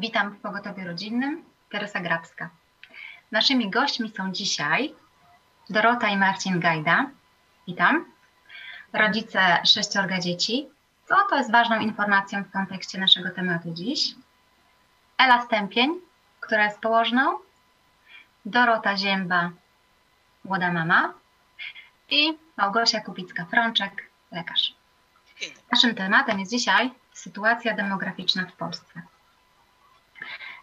Witam w Pogotowiu Rodzinnym, Teresa Grabska. Naszymi gośćmi są dzisiaj Dorota i Marcin Gajda. Witam. Rodzice sześciorga dzieci. Co to jest ważną informacją w kontekście naszego tematu dziś? Ela Stępień, która jest położną. Dorota Zięba, młoda mama. I Małgosia Kubicka-Frączek, lekarz. Naszym tematem jest dzisiaj sytuacja demograficzna w Polsce.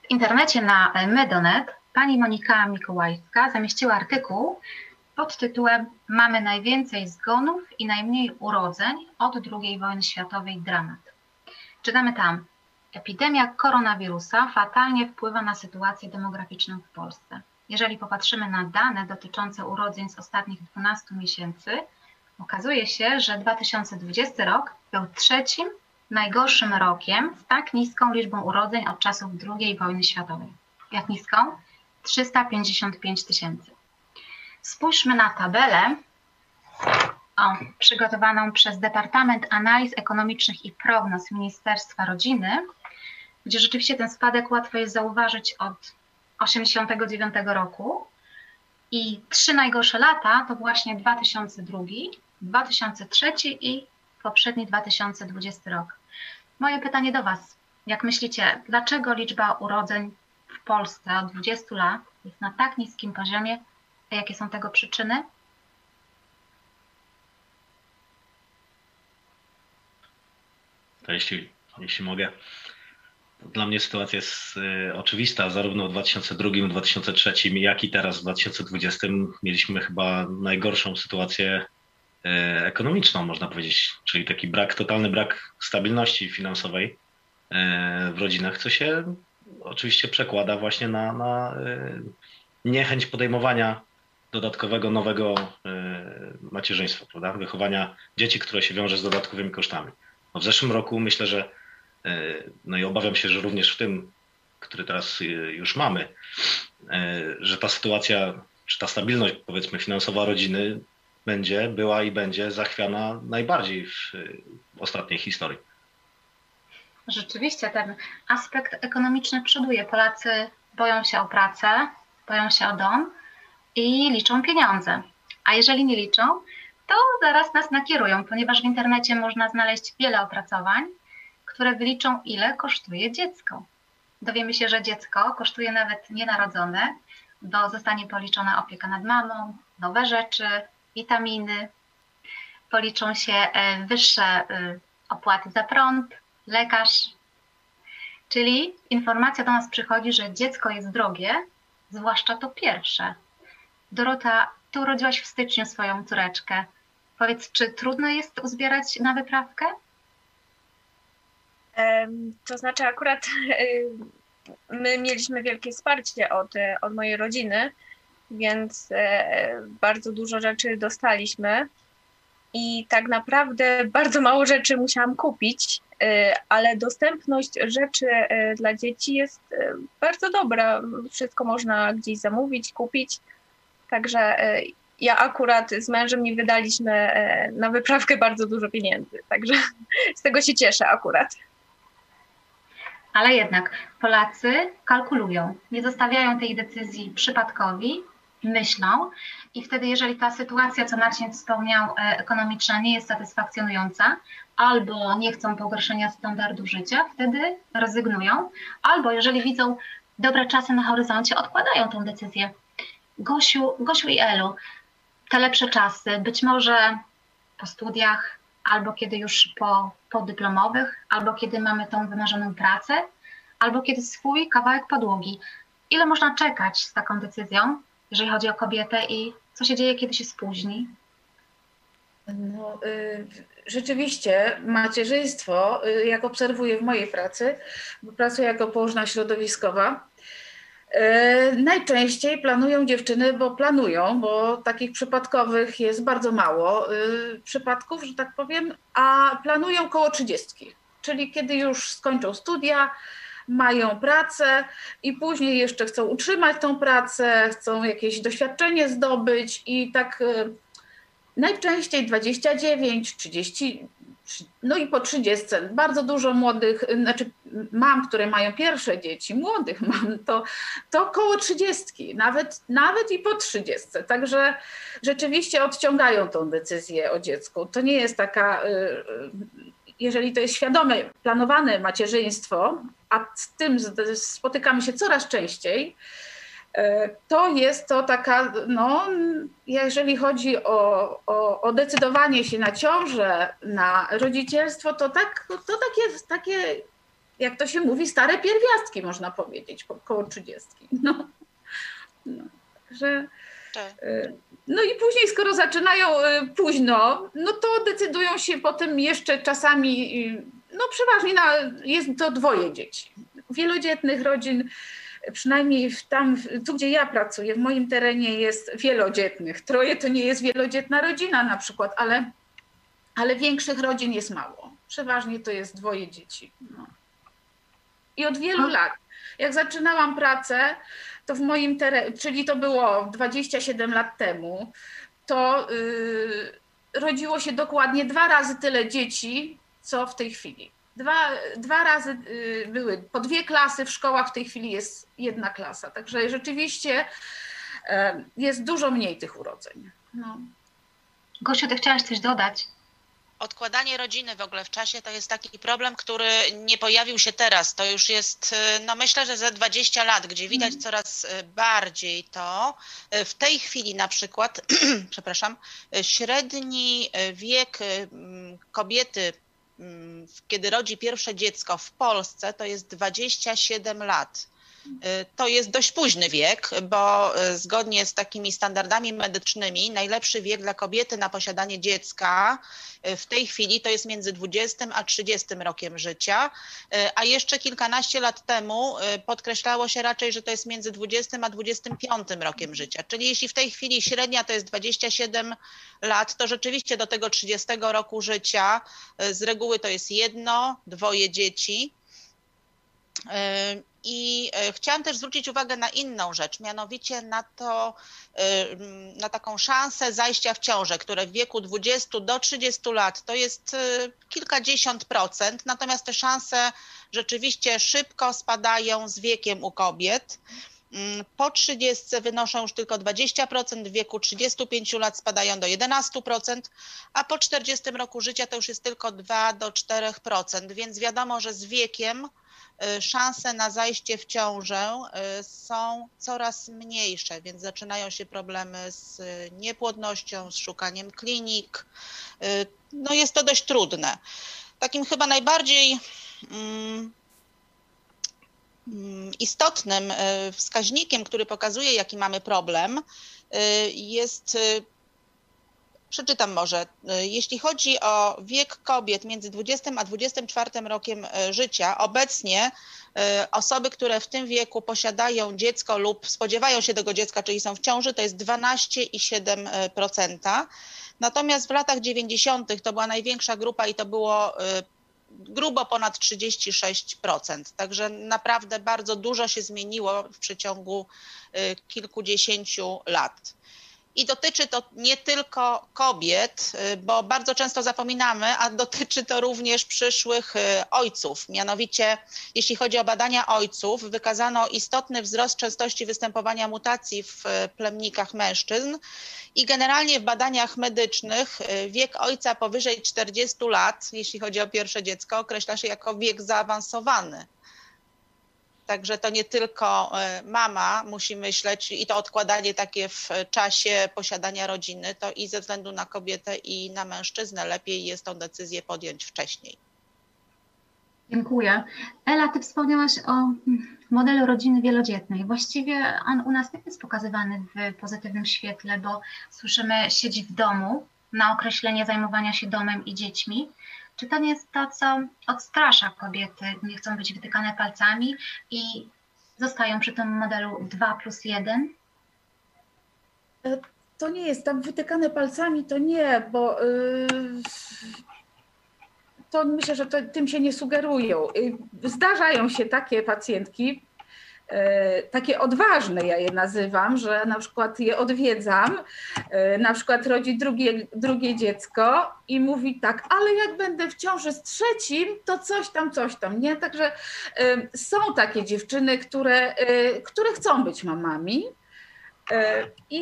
W internecie na Medonet pani Monika Mikołajska zamieściła artykuł pod tytułem Mamy najwięcej zgonów i najmniej urodzeń od II wojny światowej dramat. Czytamy tam. Epidemia koronawirusa fatalnie wpływa na sytuację demograficzną w Polsce. Jeżeli popatrzymy na dane dotyczące urodzeń z ostatnich 12 miesięcy, okazuje się, że 2020 rok był trzecim najgorszym rokiem z tak niską liczbą urodzeń od czasów II wojny światowej. Jak niską? 355 tysięcy. Spójrzmy na tabelę o, przygotowaną przez Departament Analiz Ekonomicznych i Prognoz Ministerstwa Rodziny, gdzie rzeczywiście ten spadek łatwo jest zauważyć od 1989 roku. I trzy najgorsze lata to właśnie 2002, 2003 i poprzedni 2020 rok. Moje pytanie do Was. Jak myślicie, dlaczego liczba urodzeń w Polsce od 20 lat jest na tak niskim poziomie, a jakie są tego przyczyny? To jeśli, jeśli mogę. Dla mnie sytuacja jest y, oczywista. Zarówno w 2002, 2003, jak i teraz w 2020 mieliśmy chyba najgorszą sytuację ekonomiczną, można powiedzieć, czyli taki brak, totalny brak stabilności finansowej y, w rodzinach, co się oczywiście przekłada właśnie na, na y, niechęć podejmowania dodatkowego, nowego macierzyństwa, prawda? wychowania dzieci, które się wiąże z dodatkowymi kosztami. No w zeszłym roku myślę, że no i obawiam się, że również w tym, który teraz już mamy, że ta sytuacja, czy ta stabilność powiedzmy finansowa rodziny będzie, była i będzie zachwiana najbardziej w, ostatniej historii. Rzeczywiście ten aspekt ekonomiczny przoduje. Polacy boją się o pracę, boją się o dom i liczą pieniądze. A jeżeli nie liczą, to zaraz nas nakierują, ponieważ w internecie można znaleźć wiele opracowań, które wyliczą, ile kosztuje dziecko. Dowiemy się, że dziecko kosztuje nawet nienarodzone, bo zostanie policzona opieka nad mamą, nowe rzeczy, witaminy, policzą się e, wyższe y, opłaty za prąd, lekarz. Czyli informacja do nas przychodzi, że dziecko jest drogie, zwłaszcza to pierwsze. Dorota, ty urodziłaś w styczniu swoją córeczkę. Powiedz, czy trudno jest uzbierać na wyprawkę? To znaczy, akurat y, my mieliśmy wielkie wsparcie od, od mojej rodziny, więc e, bardzo dużo rzeczy dostaliśmy. I tak naprawdę bardzo mało rzeczy musiałam kupić, y, ale dostępność rzeczy y, dla dzieci jest bardzo dobra. Wszystko można gdzieś zamówić, kupić. Także e, ja akurat z mężem nie wydaliśmy e, na wyprawkę bardzo dużo pieniędzy, także z tego się cieszę akurat. Ale jednak Polacy kalkulują, nie zostawiają tej decyzji przypadkowi, myślą i wtedy, jeżeli ta sytuacja, co Marcin wspomniał, e, ekonomiczna nie jest satysfakcjonująca, albo nie chcą pogorszenia standardu życia, wtedy rezygnują, albo jeżeli widzą dobre czasy na horyzoncie, odkładają tę decyzję. Gosiu, Gosiu i Elu, te lepsze czasy, być może po studiach, albo kiedy już po, po dyplomowych, albo kiedy mamy tą wymarzoną pracę, albo kiedy swój kawałek podłogi. Ile można czekać z taką decyzją, jeżeli chodzi o kobietę i co się dzieje, kiedy się spóźni? No, y, rzeczywiście macierzyństwo, y, jak obserwuję w mojej pracy, bo pracuję jako położna środowiskowa, E, najczęściej planują dziewczyny, bo planują, bo takich przypadkowych jest bardzo mało e, przypadków, że tak powiem, a planują koło trzydziestki, czyli kiedy już skończą studia, mają pracę i później jeszcze chcą utrzymać tą pracę, chcą jakieś doświadczenie zdobyć i tak e, najczęściej 29, 30, no i po 30. Bardzo dużo młodych, znaczy mam, które mają pierwsze dzieci, młodych mam, to, to około 30, nawet, nawet i po 30. Także rzeczywiście odciągają tą decyzję o dziecku. To nie jest taka, y, jeżeli to jest świadome, planowane macierzyństwo, a z tym spotykamy się coraz częściej, E, to jest to taka, no, jeżeli chodzi o, o, o decydowanie się na ciążę, na rodzicielstwo, to, tak, to takie, takie, jak to się mówi, stare pierwiastki, można powiedzieć, około 30. No, no, że, tak. e, no i później, skoro zaczynają e, późno, no to decydują się potem jeszcze czasami, no przeważnie na, jest to dwoje dzieci. Wielodzietnych rodzin przynajmniej tam, tu gdzie ja pracuję, w moim terenie jest wielodzietnych. Troje to nie jest wielodzietna rodzina na przykład, ale, ale większych rodzin jest mało. Przeważnie to jest dwoje dzieci. No. I od wielu lat. Jak zaczynałam pracę, to w moim terenie, czyli to było 27 lat temu, to yy, rodziło się dokładnie dwa razy tyle dzieci, co w tej chwili. Dwa, dwa razy y, były po dwie klasy w szkołach, w tej chwili jest jedna klasa. Także rzeczywiście e, jest dużo mniej tych urodzeń. No. Gosiu, ty chciałaś coś dodać? Odkładanie rodziny w ogóle w czasie to jest taki problem, który nie pojawił się teraz. To już jest, y, no myślę, że ze 20 lat, gdzie widać mm. coraz y, bardziej to. W tej chwili na przykład, przepraszam, średni wiek kobiety kiedy rodzi pierwsze dziecko w Polsce, to jest 27 lat. Y, to jest dość późny wiek, bo y, zgodnie z takimi standardami medycznymi najlepszy wiek dla kobiety na posiadanie dziecka y, w tej chwili to jest między 20 a 30 rokiem życia, a jeszcze kilkanaście lat temu podkreślało się raczej, że to jest między 20 a 25 rokiem życia. Czyli jeśli w tej chwili średnia to jest 27 lat, to rzeczywiście do tego 30 roku życia z reguły to jest jedno, dwoje dzieci. I e, chciałam też zwrócić uwagę na inną rzecz, mianowicie na to, e, na taką szansę zajścia w ciążę, które w wieku 20 do 30 lat to jest kilkadziesiąt procent, natomiast te szanse rzeczywiście szybko spadają z wiekiem u kobiet. Mm, po 30 wynoszą już tylko 20%, w wieku 35 lat spadają do 11%, a po 40 roku życia to już jest tylko 2 do 4%, więc wiadomo, że z wiekiem szanse na zajście w ciążę y, są coraz mniejsze, więc zaczynają się problemy z niepłodnością, z szukaniem klinik. Y, no jest to dość trudne. Takim chyba najbardziej mm, mm, istotnym wskaźnikiem, który pokazuje, jaki mamy problem, jest Przeczytam może. Jeśli chodzi o wiek kobiet między 20 a 24 rokiem e, życia, obecnie e, osoby, które w tym wieku posiadają dziecko lub spodziewają się tego dziecka, czyli są w ciąży, to jest 12,7%. Natomiast w latach 90. to była największa grupa i to było grubo ponad 36%. Także naprawdę bardzo dużo się zmieniło w przeciągu kilkudziesięciu lat. I dotyczy to nie tylko kobiet, y, bo bardzo często zapominamy, a dotyczy to również przyszłych y, ojców. Mianowicie, jeśli chodzi o badania ojców, wykazano istotny wzrost częstości występowania mutacji w y, plemnikach mężczyzn i generalnie w badaniach medycznych wiek ojca powyżej 40 lat, jeśli chodzi o pierwsze dziecko, określa się jako wiek zaawansowany. Także to nie tylko e, mama musi myśleć i to odkładanie takie w czasie posiadania rodziny, to i ze względu na kobietę i na mężczyznę lepiej jest tą decyzję podjąć wcześniej. Dziękuję. Ela, ty wspomniałaś o modelu rodziny wielodzietnej. Właściwie on u nas nie jest pokazywany w pozytywnym świetle, bo słyszymy siedzi w domu na określenie zajmowania się domem i dziećmi, czy to nie jest to, co odstrasza kobiety, nie chcą być wytykane palcami i zostają przy tym modelu 2 plus 1? E, to nie jest tam wytykane palcami, to nie, bo yy, to myślę, że to, tym się nie sugerują. Y, zdarzają się takie pacjentki, takie odważne, ja je nazywam, że na przykład je odwiedzam, e, na przykład rodzi drugie, drugie dziecko i mówi tak, ale jak będę w ciąży z trzecim, to coś tam, coś tam, nie? Także są takie dziewczyny, które, które chcą być mamami, E, I,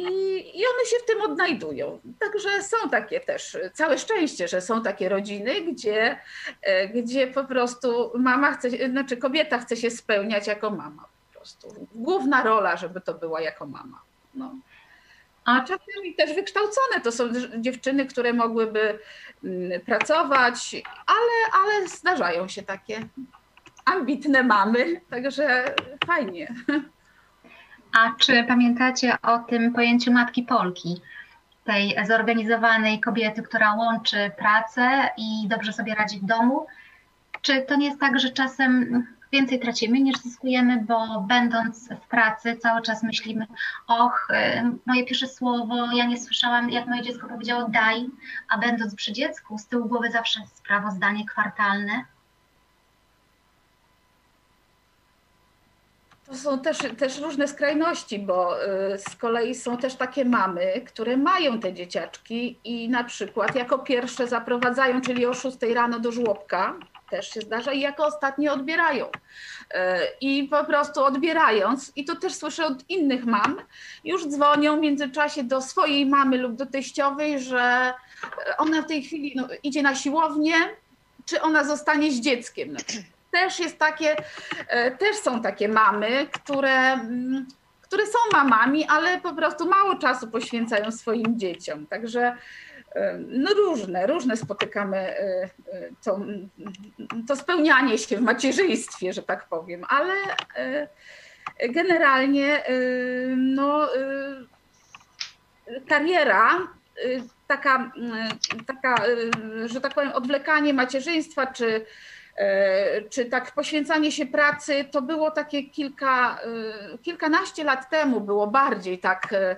I one się w tym odnajdują. Także są takie też, całe szczęście, że są takie rodziny, gdzie, e, gdzie po prostu mama chce, znaczy kobieta chce się spełniać jako mama prostu. Główna rola, żeby to była jako mama. No. A czasami też wykształcone to są dziewczyny, które mogłyby mm, pracować, ale, ale zdarzają się takie ambitne mamy, także fajnie. A czy pamiętacie o tym pojęciu matki Polki? Tej zorganizowanej kobiety, która łączy pracę i dobrze sobie radzi w domu? Czy to nie jest tak, że czasem więcej tracimy niż zyskujemy, bo będąc w pracy cały czas myślimy, och, y, moje pierwsze słowo, ja nie słyszałam, jak moje dziecko powiedziało daj, a będąc przy dziecku, z tyłu głowy zawsze sprawozdanie kwartalne, To są też, też różne skrajności, bo y, z kolei są też takie mamy, które mają te dzieciaczki i na przykład jako pierwsze zaprowadzają, czyli o 6 rano do żłobka, też się zdarza, i jako ostatnie odbierają. Y, I po prostu odbierając, i to też słyszę od innych mam, już dzwonią w międzyczasie do swojej mamy lub do teściowej, że ona w tej chwili no, idzie na siłownię, czy ona zostanie z dzieckiem. No też jest takie, e, też są takie mamy, które, mm, które są mamami, ale po prostu mało czasu poświęcają swoim dzieciom. Także e, no różne, różne spotykamy e, to, to spełnianie się w macierzyństwie, że tak powiem, ale generalnie no, kariera taka, taka, że tak powiem, odwlekanie macierzyństwa czy czy tak poświęcanie się pracy, to było takie kilka, e, kilkanaście lat temu było bardziej tak e,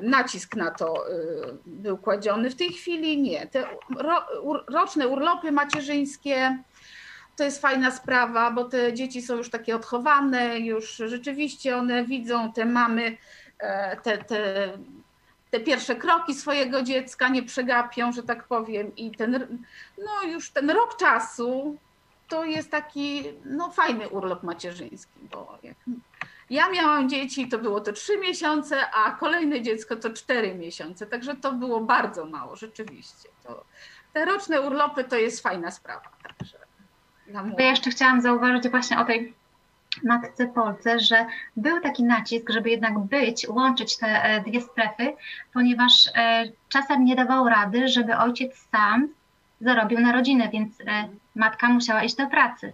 nacisk na to był kładziony. W tej chwili nie. Te roczne urlopy macierzyńskie to jest fajna sprawa, bo te dzieci są już takie odchowane, już rzeczywiście one widzą te mamy, te, te, te pierwsze kroki swojego dziecka, nie przegapią, że tak powiem, i ten, no już ten rok czasu to jest taki no, fajny urlop macierzyński, bo jak ja miałam dzieci, to było to trzy miesiące, a kolejne dziecko to cztery miesiące, także to było bardzo mało, rzeczywiście. To, te roczne urlopy to jest fajna sprawa. Także ja jeszcze chciałam zauważyć właśnie o tej matce Polce, że był taki nacisk, żeby jednak być, łączyć te e, dwie strefy, ponieważ e, czasem nie dawał rady, żeby ojciec sam zarobił na rodzinę, więc e, matka musiała iść do pracy.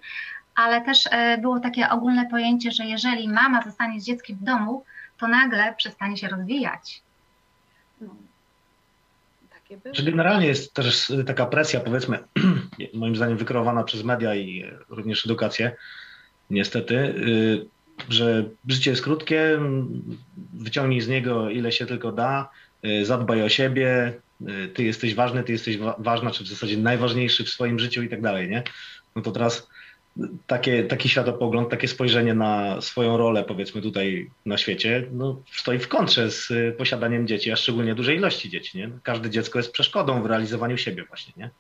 Ale też e, było takie ogólne pojęcie, że jeżeli mama zostanie z dzieckiem w domu, to nagle przestanie się rozwijać. No. Czy generalnie jest też taka presja, powiedzmy, moim zdaniem wykreowana przez media i również edukację, niestety, y, że życie jest krótkie, wyciągnij z niego ile się tylko da, y, zadbaj o siebie, ty jesteś ważny, ty jesteś ważna, czy w zasadzie najważniejszy w swoim życiu i tak dalej, nie? No to teraz takie, taki światopogląd, takie spojrzenie na swoją rolę, powiedzmy tutaj na świecie, no, stoi w kontrze z y, posiadaniem dzieci, a szczególnie dużej ilości dzieci. Nie? Każde dziecko jest przeszkodą w realizowaniu siebie właśnie. Nie?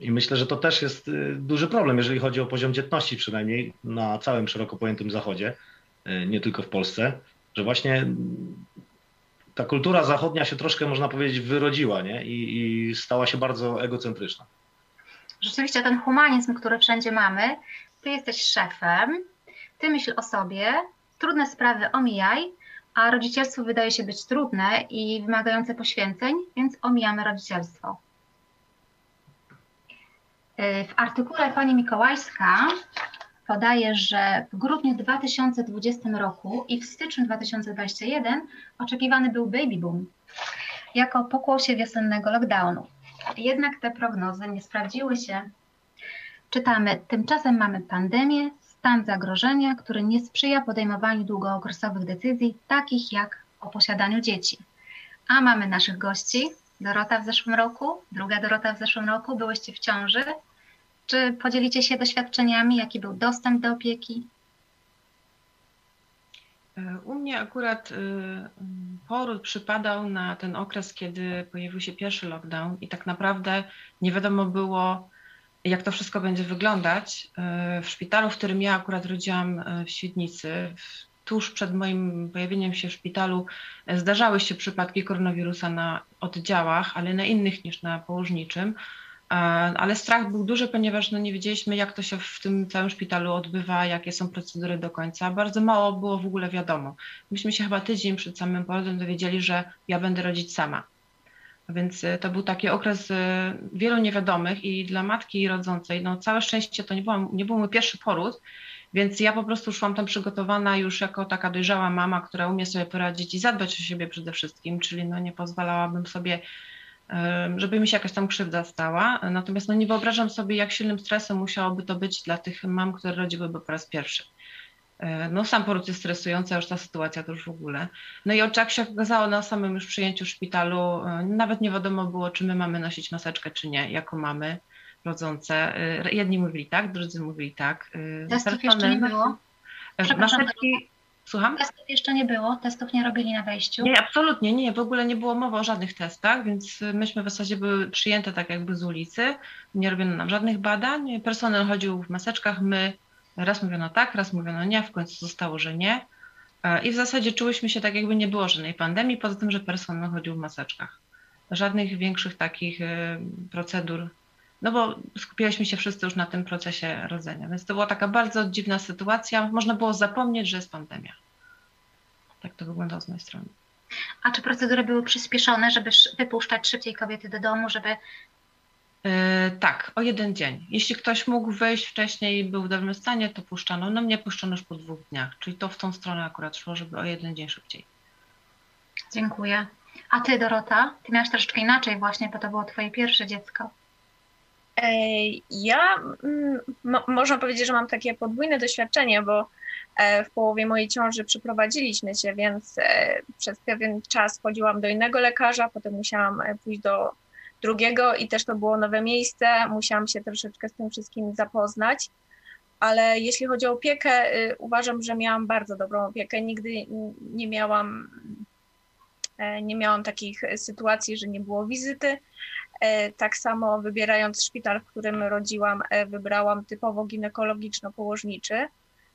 I myślę, że to też jest y, duży problem, jeżeli chodzi o poziom dzietności, przynajmniej na całym szeroko pojętym zachodzie, nie tylko w Polsce, że właśnie ta kultura zachodnia się troszkę, można powiedzieć, wyrodziła nie? I, i stała się bardzo egocentryczna. Rzeczywiście ten humanizm, który wszędzie mamy, ty jesteś szefem, ty myśl o sobie, trudne sprawy omijaj, a rodzicielstwo wydaje się być trudne i wymagające poświęceń, więc omijamy rodzicielstwo. W artykule pani Mikołajska podaje, że w grudniu 2020 roku i w styczniu 2021 oczekiwany był baby boom jako pokłosie wiosennego lockdownu. Jednak te prognozy nie sprawdziły się. Czytamy, tymczasem mamy pandemię, stan zagrożenia, który nie sprzyja podejmowaniu długookresowych decyzji, takich jak o posiadaniu dzieci. A mamy naszych gości. Dorota w zeszłym roku, druga Dorota w zeszłym roku, byłyście w ciąży, czy podzielicie się doświadczeniami, jaki był dostęp do opieki? U mnie akurat poród przypadał na ten okres, kiedy pojawił się pierwszy lockdown i tak naprawdę nie wiadomo było, jak to wszystko będzie wyglądać. W szpitalu, w którym ja akurat rodziłam w Świdnicy, tuż przed moim pojawieniem się w szpitalu zdarzały się przypadki koronawirusa na oddziałach, ale na innych niż na położniczym. Ale strach był duży, ponieważ no nie wiedzieliśmy, jak to się w tym całym szpitalu odbywa, jakie są procedury do końca. Bardzo mało było w ogóle wiadomo. Myśmy się chyba tydzień przed samym porodem dowiedzieli, że ja będę rodzić sama. Więc e, to był taki okres e, wielu niewiadomych i dla matki rodzącej, no całe szczęście to nie, było, nie był mój pierwszy poród, więc ja po prostu szłam tam przygotowana już jako taka dojrzała mama, która umie sobie poradzić i zadbać o siebie przede wszystkim, czyli no nie pozwalałabym sobie, żeby mi się jakaś tam krzywda stała. Natomiast no nie wyobrażam sobie, jak silnym stresem musiałoby to być dla tych mam, które rodziłyby po raz pierwszy. E, no sam poród jest stresujący, a już ta sytuacja to już w ogóle. No i jak się okazało na samym już przyjęciu w szpitalu, e, nawet nie wiadomo było, czy my mamy nosić maseczkę, czy nie, jako mamy rodzące. Y, jedni mówili tak, drudzy mówili tak. Testów jeszcze nie było? Maseczki, Słucham? Testów jeszcze nie było, testów nie robili na wejściu. Nie, absolutnie nie, w ogóle nie było mowy o żadnych testach, więc myśmy w zasadzie były przyjęte tak jakby z ulicy, nie robiono nam żadnych badań, personel chodził w maseczkach, my raz mówiono tak, raz mówiono nie, w końcu zostało, że nie e, i w zasadzie czułyśmy się tak jakby nie było żadnej pandemii, poza tym, że personel chodził w maseczkach. Żadnych większych takich y, procedur no bo skupialiśmy się wszyscy już na tym procesie rodzenia. Więc to była taka bardzo dziwna sytuacja. Można było zapomnieć, że jest pandemia. Tak to wyglądało z mojej strony. A czy procedury były przyspieszone, żeby wypuszczać szybciej kobiety do domu, żeby. Yy, tak, o jeden dzień. Jeśli ktoś mógł wejść wcześniej i był w dobrym stanie, to puszczano. No mnie puszczono już po dwóch dniach, czyli to w tą stronę akurat szło, żeby o jeden dzień szybciej. Dziękuję. A ty, Dorota, ty miałaś troszeczkę inaczej właśnie, bo to było twoje pierwsze dziecko. Ja mm, można powiedzieć, że mam takie podwójne doświadczenie, bo e, w połowie mojej ciąży przyprowadziliśmy się, więc e, przez pewien czas chodziłam do innego lekarza, potem musiałam e, pójść do drugiego i też to było nowe miejsce, musiałam się troszeczkę z tym wszystkim zapoznać. Ale jeśli chodzi o opiekę, uważam, że miałam bardzo dobrą opiekę. Nigdy nie miałam, nie miałam takich sytuacji, że nie było wizyty tak samo wybierając szpital, w którym rodziłam, e, wybrałam typowo ginekologiczno-położniczy,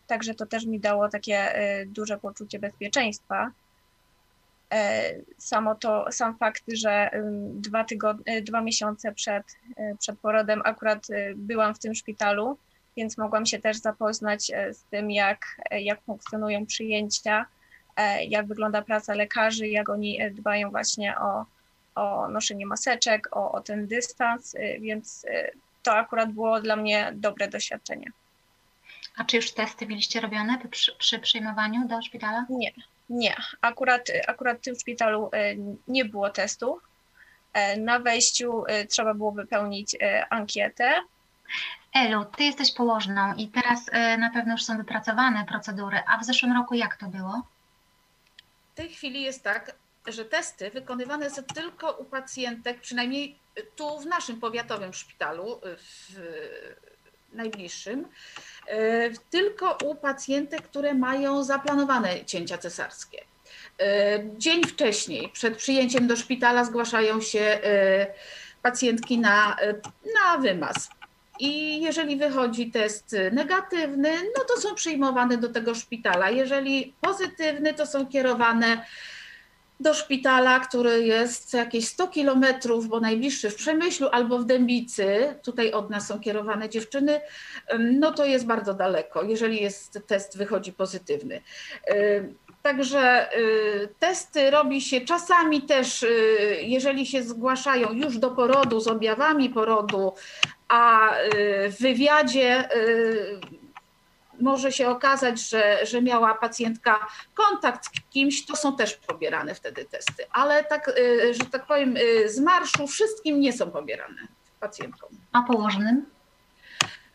także to też mi dało takie e, duże poczucie bezpieczeństwa. Samo to, sam fakt, że dwa, tygodnie, dwa miesiące przed, przed porodem akurat byłam w tym szpitalu, więc mogłam się też zapoznać z tym, jak, jak funkcjonują przyjęcia, jak wygląda praca lekarzy, jak oni dbają właśnie o, o noszenie maseczek, o, o ten dystans, y, więc y, to akurat było dla mnie dobre doświadczenie. A czy już testy mieliście robione przy, przy przyjmowaniu do szpitala? Nie, nie. Akurat, akurat w tym szpitalu y, nie było testów. Na wejściu trzeba było wypełnić ankietę. Elu, ty jesteś położną i teraz na pewno już są wypracowane procedury, a w zeszłym roku jak to było? W tej chwili jest tak, że testy wykonywane są tylko u pacjentek, przynajmniej tu w naszym powiatowym szpitalu, w najbliższym, e, tylko u pacjentek, które mają zaplanowane cięcia cesarskie. E, dzień wcześniej, przed przyjęciem do szpitala, zgłaszają się e, pacjentki na, na wymaz. I jeżeli wychodzi test negatywny, no to są przyjmowane do tego szpitala. Jeżeli pozytywny, to są kierowane do szpitala, który jest jakieś 100 kilometrów, bo najbliższy w Przemyślu albo w Dębicy, tutaj od nas są kierowane dziewczyny, no to jest bardzo daleko, jeżeli jest test wychodzi pozytywny. Także y, testy robi się czasami też, y, jeżeli się zgłaszają już do porodu z objawami porodu, a y, w wywiadzie może się okazać, że, że miała pacjentka kontakt z kimś, to są też pobierane wtedy testy. Ale tak, y, że tak powiem, y, z marszu wszystkim nie są pobierane pacjentkom. A położnym?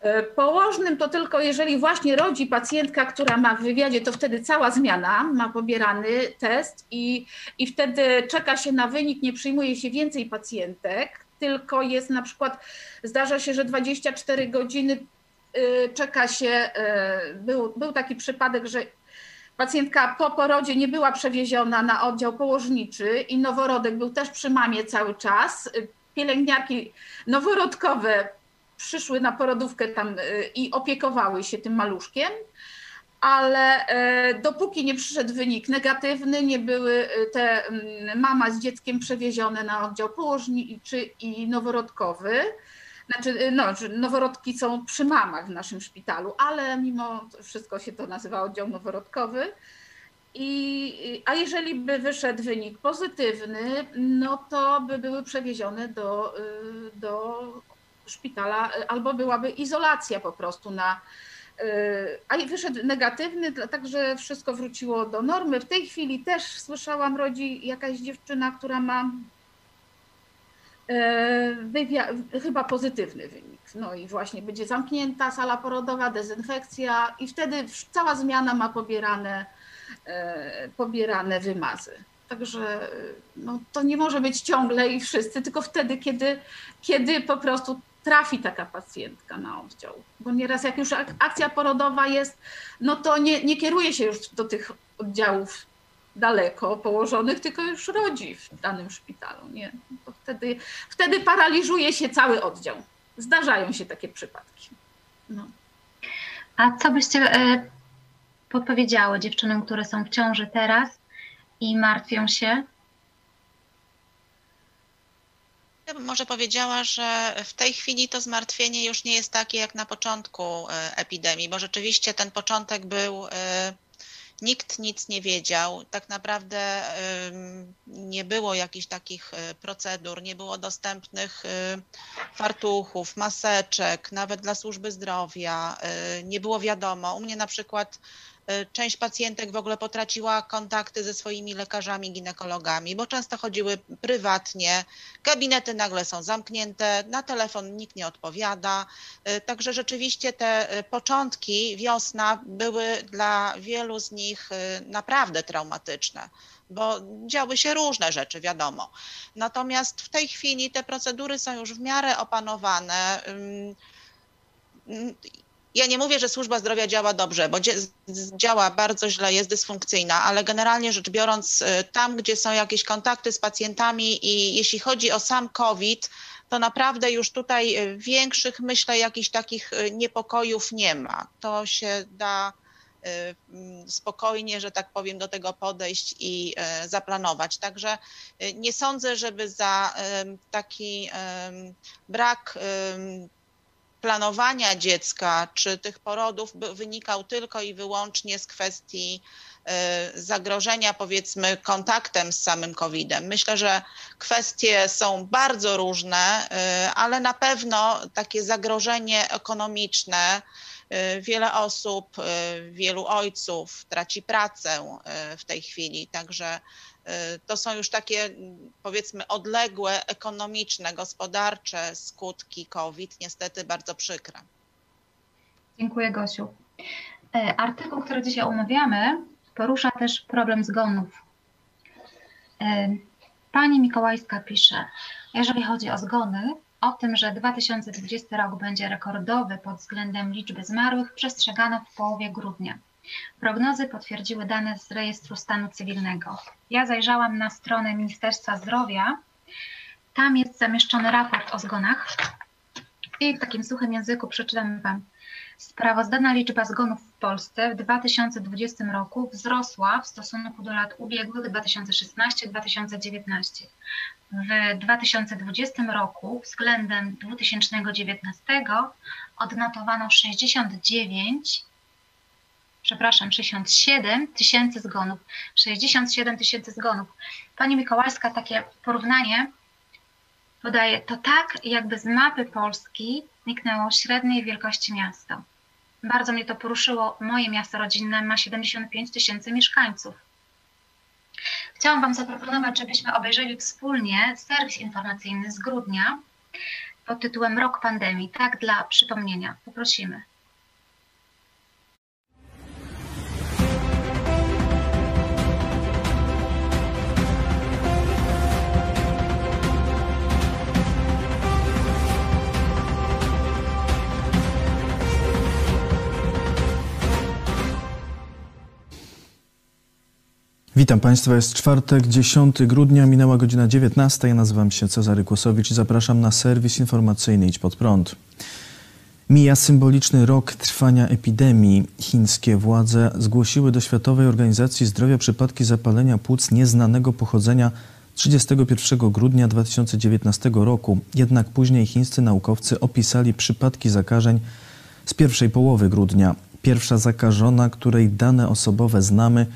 Y, położnym to tylko jeżeli właśnie rodzi pacjentka, która ma w wywiadzie, to wtedy cała zmiana ma pobierany test i, i wtedy czeka się na wynik, nie przyjmuje się więcej pacjentek, tylko jest na przykład, zdarza się, że 24 godziny czeka się, y, był, był taki przypadek, że pacjentka po porodzie nie była przewieziona na oddział położniczy i noworodek był też przy mamie cały czas. Pielęgniarki noworodkowe przyszły na porodówkę tam i opiekowały się tym maluszkiem ale dopóki nie przyszedł wynik negatywny, nie były te mama z dzieckiem przewiezione na oddział położniczy i noworodkowy, znaczy, y, no, noworodki są przy mamach w naszym szpitalu, ale mimo wszystko się to nazywa oddział noworodkowy. I, a jeżeli by wyszedł wynik pozytywny, no to by były przewiezione do, y, do szpitala, albo byłaby izolacja po prostu na. Y, a wyszedł negatywny, także wszystko wróciło do normy. W tej chwili też słyszałam, rodzi jakaś dziewczyna, która ma chyba pozytywny wynik. No i właśnie będzie zamknięta sala porodowa, dezynfekcja i wtedy cała zmiana ma pobierane, e, pobierane wymazy. Także no, to nie może być ciągle i wszyscy, tylko wtedy, kiedy, kiedy po prostu trafi taka pacjentka na oddział. Bo nieraz jak już akcja porodowa jest, no to nie, nie kieruje się już do tych oddziałów daleko położonych, tylko już rodzi w danym szpitalu. Nie? To wtedy, wtedy paraliżuje się cały oddział. Zdarzają się takie przypadki. No. A co byście e, podpowiedziały dziewczynom, które są w ciąży teraz i martwią się? Ja bym może powiedziała, że w tej chwili to zmartwienie już nie jest takie jak na początku e, epidemii, bo rzeczywiście ten początek był e, Nikt nic nie wiedział. Tak naprawdę nie było jakichś takich y, procedur, nie było dostępnych y, fartuchów, maseczek, nawet dla służby zdrowia. Y, nie było wiadomo. U mnie na przykład część pacjentek w ogóle potraciła kontakty ze swoimi lekarzami, ginekologami, bo często chodziły prywatnie, gabinety nagle są zamknięte, na telefon nikt nie odpowiada. E, także rzeczywiście te e, początki, wiosna były dla wielu z nich naprawdę traumatyczne bo działy się różne rzeczy, wiadomo. Natomiast w tej chwili te procedury są już w miarę opanowane ja nie mówię, że służba zdrowia działa dobrze, bo działa bardzo źle, jest dysfunkcyjna, ale generalnie rzecz biorąc, y, tam, gdzie są jakieś kontakty z pacjentami i jeśli chodzi o sam COVID, to naprawdę już tutaj y, większych, myślę, jakichś takich y, niepokojów nie ma. To się da mm, spokojnie, że tak powiem, do tego podejść i zaplanować. Także nie sądzę, żeby za taki brak planowania dziecka czy tych porodów wynikał tylko i wyłącznie z kwestii e, zagrożenia, powiedzmy, kontaktem z samym COVID-em. Myślę, że kwestie są bardzo różne, e, ale na pewno takie zagrożenie ekonomiczne. E, wiele osób, wielu ojców traci pracę w tej chwili, także Y, to są już takie powiedzmy odległe, ekonomiczne, gospodarcze skutki COVID, niestety bardzo przykre. Dziękuję Gosiu. E, artykuł, który dzisiaj omawiamy, porusza też problem zgonów. E, pani Mikołajska pisze, jeżeli chodzi o zgony, o tym, że 2020 rok będzie rekordowy pod względem liczby zmarłych, przestrzegano w połowie grudnia. Prognozy potwierdziły dane z rejestru stanu cywilnego. Ja zajrzałam na stronę Ministerstwa Zdrowia. Tam jest zamieszczony raport o zgonach. I w takim suchym języku przeczytam Wam. Sprawozdana liczba zgonów w Polsce w 2020 roku wzrosła w stosunku do lat ubiegłych 2016-2019. W 2020 roku względem 2019 odnotowano 69 przepraszam, 67 tysięcy zgonów. 67 tysięcy zgonów. Pani Mikołajska takie porównanie podaje, to tak jakby z mapy Polski zniknęło średniej wielkości miasto. Bardzo mnie to poruszyło. Moje miasto rodzinne ma 75 tysięcy mieszkańców. Chciałam Wam zaproponować, żebyśmy obejrzeli wspólnie serwis informacyjny z grudnia pod tytułem Rok Pandemii. Tak, dla przypomnienia. Poprosimy. Witam Państwa, jest czwartek, 10 grudnia, minęła godzina 19. Ja nazywam się Cezary Kłosowicz i zapraszam na serwis informacyjny Idź Pod Prąd. Mija symboliczny rok trwania epidemii. Chińskie władze zgłosiły do Światowej Organizacji Zdrowia przypadki zapalenia płuc nieznanego pochodzenia 31 grudnia 2019 roku. Jednak później chińscy naukowcy opisali przypadki zakażeń z pierwszej połowy grudnia. Pierwsza zakażona, której dane osobowe znamy,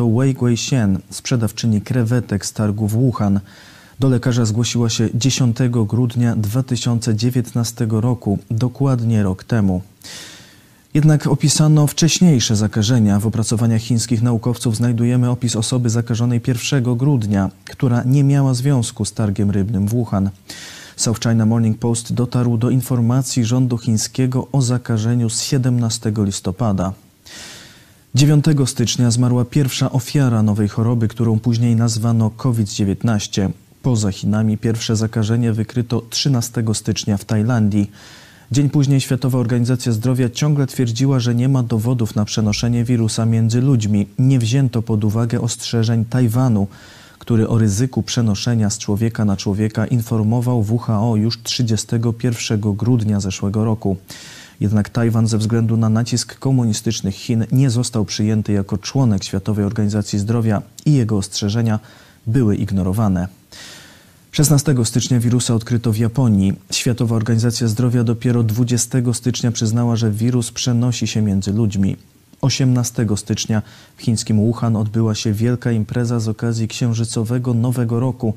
to Wei Guixian, sprzedawczyni krewetek z targu w Wuhan. Do lekarza zgłosiła się 10 grudnia 2019 roku, dokładnie rok temu. Jednak opisano wcześniejsze zakażenia. W opracowaniach chińskich naukowców znajdujemy opis osoby zakażonej 1 grudnia, która nie miała związku z targiem rybnym w Wuhan. South China Morning Post dotarł do informacji rządu chińskiego o zakażeniu z 17 listopada. 9 stycznia zmarła pierwsza ofiara nowej choroby, którą później nazwano COVID-19. Poza Chinami pierwsze zakażenie wykryto 13 stycznia w Tajlandii. Dzień później Światowa Organizacja Zdrowia ciągle twierdziła, że nie ma dowodów na przenoszenie wirusa między ludźmi. Nie wzięto pod uwagę ostrzeżeń Tajwanu, który o ryzyku przenoszenia z człowieka na człowieka informował WHO już 31 grudnia zeszłego roku. Jednak Tajwan ze względu na nacisk komunistycznych Chin nie został przyjęty jako członek Światowej Organizacji Zdrowia i jego ostrzeżenia były ignorowane. 16 stycznia wirusa odkryto w Japonii. Światowa Organizacja Zdrowia dopiero 20 stycznia przyznała, że wirus przenosi się między ludźmi. 18 stycznia w chińskim Wuhan odbyła się wielka impreza z okazji księżycowego Nowego Roku.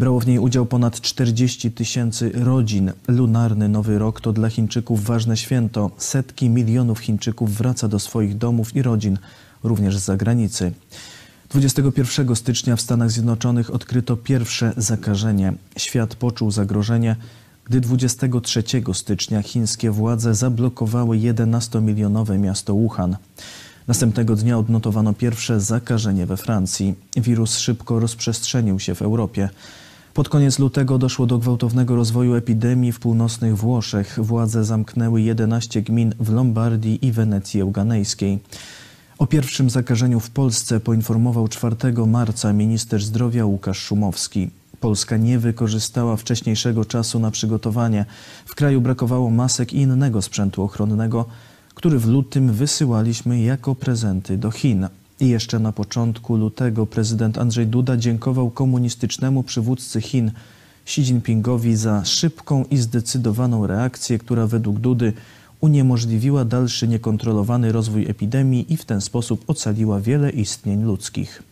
Brało w niej udział ponad 40 tysięcy rodzin. Lunarny Nowy Rok to dla Chińczyków ważne święto. Setki milionów Chińczyków wraca do swoich domów i rodzin, również z zagranicy. 21 stycznia w Stanach Zjednoczonych odkryto pierwsze zakażenie. Świat poczuł zagrożenie, gdy 23 stycznia chińskie władze zablokowały 11-milionowe miasto Wuhan. Następnego dnia odnotowano pierwsze zakażenie we Francji. Wirus szybko rozprzestrzenił się w Europie. Pod koniec lutego doszło do gwałtownego rozwoju epidemii w północnych Włoszech. Władze zamknęły 11 gmin w Lombardii i Wenecji Euganejskiej. O pierwszym zakażeniu w Polsce poinformował 4 marca minister zdrowia Łukasz Szumowski. Polska nie wykorzystała wcześniejszego czasu na przygotowanie. W kraju brakowało masek i innego sprzętu ochronnego, który w lutym wysyłaliśmy jako prezenty do Chin. I jeszcze na początku lutego prezydent Andrzej Duda dziękował komunistycznemu przywódcy Chin Xi Jinpingowi za szybką i zdecydowaną reakcję, która według Dudy uniemożliwiła dalszy niekontrolowany rozwój epidemii i w ten sposób ocaliła wiele istnień ludzkich.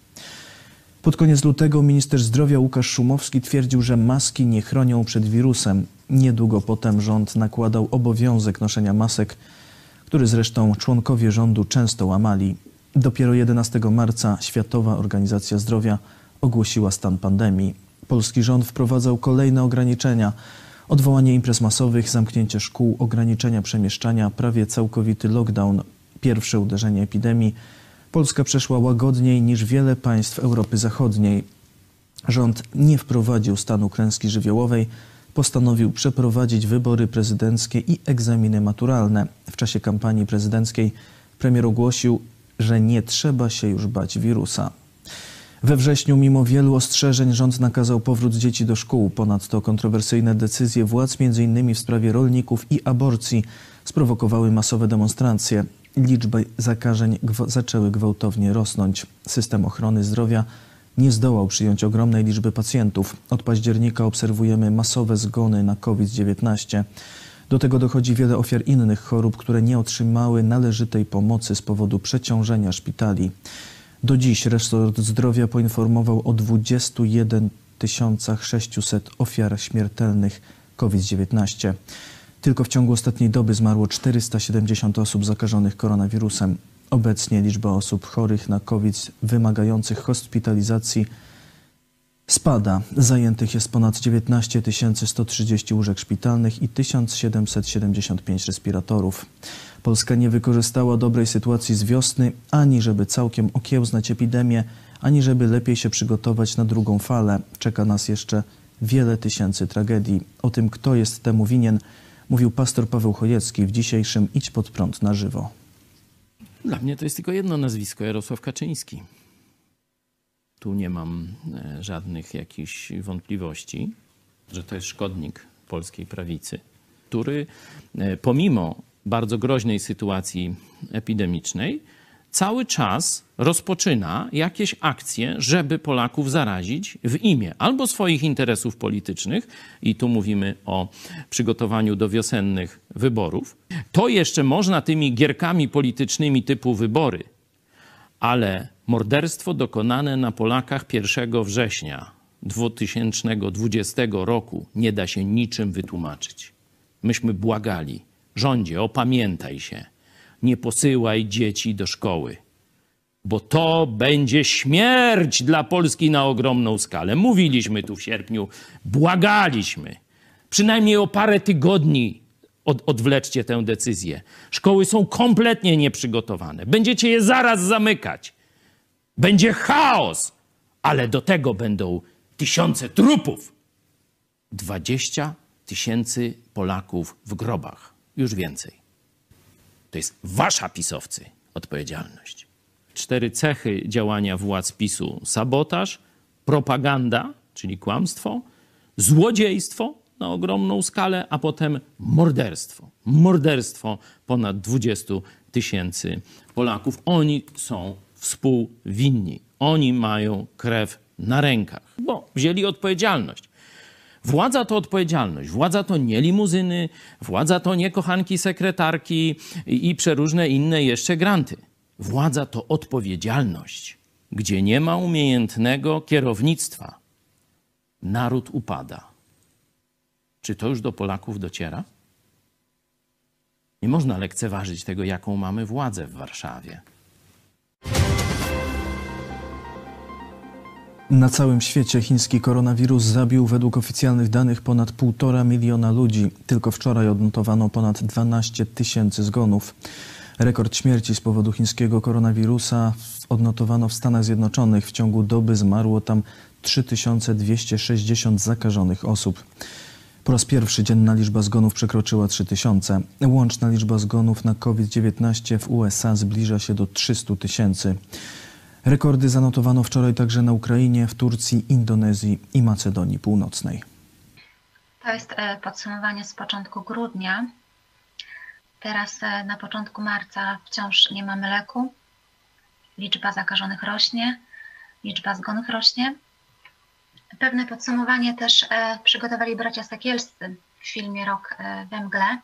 Pod koniec lutego minister zdrowia Łukasz Szumowski twierdził, że maski nie chronią przed wirusem. Niedługo potem rząd nakładał obowiązek noszenia masek, który zresztą członkowie rządu często łamali. Dopiero 11 marca Światowa Organizacja Zdrowia ogłosiła stan pandemii. Polski rząd wprowadzał kolejne ograniczenia. Odwołanie imprez masowych, zamknięcie szkół, ograniczenia przemieszczania, prawie całkowity lockdown, pierwsze uderzenie epidemii. Polska przeszła łagodniej niż wiele państw Europy Zachodniej. Rząd nie wprowadził stanu klęski żywiołowej, postanowił przeprowadzić wybory prezydenckie i egzaminy maturalne. W czasie kampanii prezydenckiej premier ogłosił, że nie trzeba się już bać wirusa. We wrześniu, mimo wielu ostrzeżeń, rząd nakazał powrót dzieci do szkół. Ponadto kontrowersyjne decyzje władz, m.in. w sprawie rolników i aborcji, sprowokowały masowe demonstracje. Liczby zakażeń zaczęły gwałtownie rosnąć. System ochrony zdrowia nie zdołał przyjąć ogromnej liczby pacjentów. Od października obserwujemy masowe zgony na COVID-19. Do tego dochodzi wiele ofiar innych chorób, które nie otrzymały należytej pomocy z powodu przeciążenia szpitali. Do dziś resort zdrowia poinformował o 21 600 ofiar śmiertelnych COVID-19. Tylko w ciągu ostatniej doby zmarło 470 osób zakażonych koronawirusem. Obecnie liczba osób chorych na COVID wymagających hospitalizacji spada. Zajętych jest ponad 19 130 łóżek szpitalnych i 1775 respiratorów. Polska nie wykorzystała dobrej sytuacji z wiosny, ani żeby całkiem okiełznać epidemię, ani żeby lepiej się przygotować na drugą falę. Czeka nas jeszcze wiele tysięcy tragedii. O tym, kto jest temu winien, mówił pastor Paweł Chojecki w dzisiejszym Idź pod prąd na żywo. Dla mnie to jest tylko jedno nazwisko Jarosław Kaczyński. Tu nie mam e, żadnych jakichś wątpliwości, że to jest szkodnik polskiej prawicy, który e, pomimo bardzo groźnej sytuacji epidemicznej cały czas rozpoczyna jakieś akcje, żeby Polaków zarazić w imię albo swoich interesów politycznych, i tu mówimy o przygotowaniu do wiosennych wyborów. To jeszcze można tymi gierkami politycznymi typu wybory, ale morderstwo dokonane na Polakach 1 września 2020 roku nie da się niczym wytłumaczyć. Myśmy błagali, rządzie, opamiętaj się nie posyłaj dzieci do szkoły, bo to będzie śmierć dla Polski na ogromną skalę. Mówiliśmy tu w sierpniu, błagaliśmy. Przynajmniej o parę tygodni od, odwleczcie tę decyzję. Szkoły są kompletnie nieprzygotowane. Będziecie je zaraz zamykać. Będzie chaos, ale do tego będą tysiące trupów. 20 tysięcy Polaków w grobach, już więcej. To jest wasza pisowcy odpowiedzialność. Cztery cechy działania władz PiSu: sabotaż, propaganda, czyli kłamstwo, złodziejstwo na ogromną skalę, a potem morderstwo. Morderstwo ponad 20 tysięcy Polaków. Oni są współwinni. Oni mają krew na rękach, bo wzięli odpowiedzialność. Władza to odpowiedzialność. Władza to nie limuzyny, władza to nie kochanki sekretarki i, przeróżne inne jeszcze granty. Władza to odpowiedzialność. Gdzie nie ma umiejętnego kierownictwa, naród upada. Czy to już do Polaków dociera? Nie można lekceważyć tego, jaką mamy władzę w Warszawie. Na całym świecie chiński koronawirus zabił według oficjalnych danych ponad 1,5 miliona ludzi. Tylko wczoraj odnotowano ponad 12 tysięcy zgonów. Rekord śmierci z powodu chińskiego koronawirusa odnotowano w Stanach Zjednoczonych. W ciągu doby zmarło tam 3260 zakażonych osób. Po raz pierwszy dzienna liczba zgonów przekroczyła 3000. Łączna liczba zgonów na COVID-19 w USA zbliża się do 300 tysięcy. Rekordy zanotowano wczoraj także na Ukrainie, w Turcji, Indonezji i Macedonii Północnej. To jest e, podsumowanie z początku grudnia. Teraz e, na początku marca wciąż nie mamy leku. Liczba zakażonych rośnie, liczba zgonów rośnie. Pewne podsumowanie też e, przygotowali bracia Sekielscy w filmie Rok we mgle.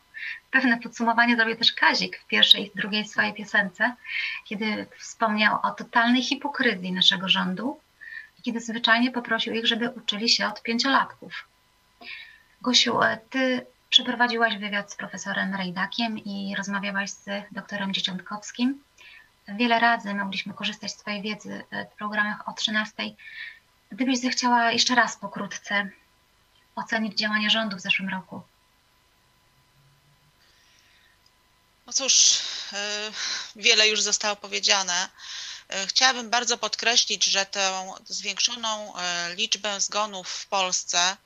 Pewne podsumowanie zrobił też Kazik w pierwszej i drugiej swojej piosence, kiedy wspomniał o totalnej hipokryzji naszego rządu kiedy zwyczajnie poprosił ich, żeby uczyli się od pięciolatków. Gosiu, e, ty przeprowadziłaś wywiad z profesorem Rejdakiem i rozmawiałaś z doktorem Dzieciątkowskim. Wiele razy mogliśmy korzystać z Twojej wiedzy w programach o 13. Gdybyś zechciała jeszcze raz pokrótce ocenić działania rządu w zeszłym roku. No cóż, e, wiele już zostało powiedziane. E, chciałabym bardzo podkreślić, że tę zwiększoną e, liczbę zgonów w Polsce,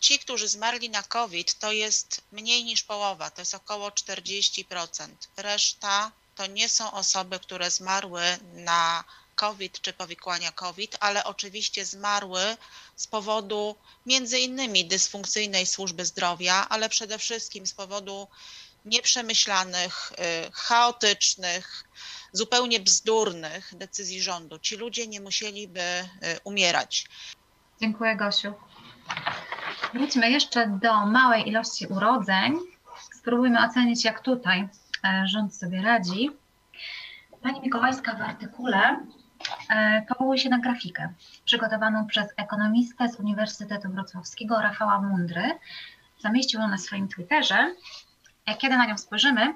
ci, którzy zmarli na COVID, to jest mniej niż połowa, to jest około 40%. Reszta to nie są osoby, które zmarły na COVID czy powikłania COVID, ale oczywiście zmarły z powodu między innymi dysfunkcyjnej służby zdrowia, ale przede wszystkim z powodu nieprzemyślanych, y, chaotycznych, zupełnie bzdurnych decyzji rządu. Ci ludzie nie musieliby y, umierać. Dziękuję, Gosiu. Wróćmy jeszcze do małej ilości urodzeń. Spróbujmy ocenić, jak tutaj e, rząd sobie radzi. Pani Mikołajska w artykule powołuje się na grafikę przygotowaną przez ekonomistę z Uniwersytetu Wrocławskiego Rafała Mundry. Zamieścił ją na swoim Twitterze kiedy na nią spojrzymy,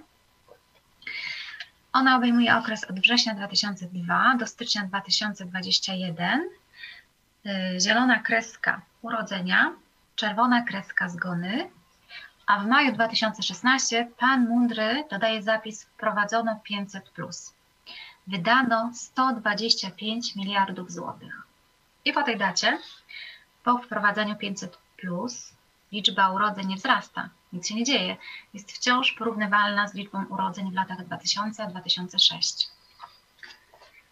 ona obejmuje okres od września 2002 do stycznia 2021. Y, zielona kreska urodzenia, czerwona kreska zgony, a w maju 2016 pan Mundry dodaje zapis wprowadzono 500. Wydano 125 miliardów złotych. I po tej dacie, po wprowadzeniu 500, liczba urodzeń nie wzrasta, nic się nie dzieje. Jest wciąż porównywalna z liczbą urodzeń w latach 2000-2006.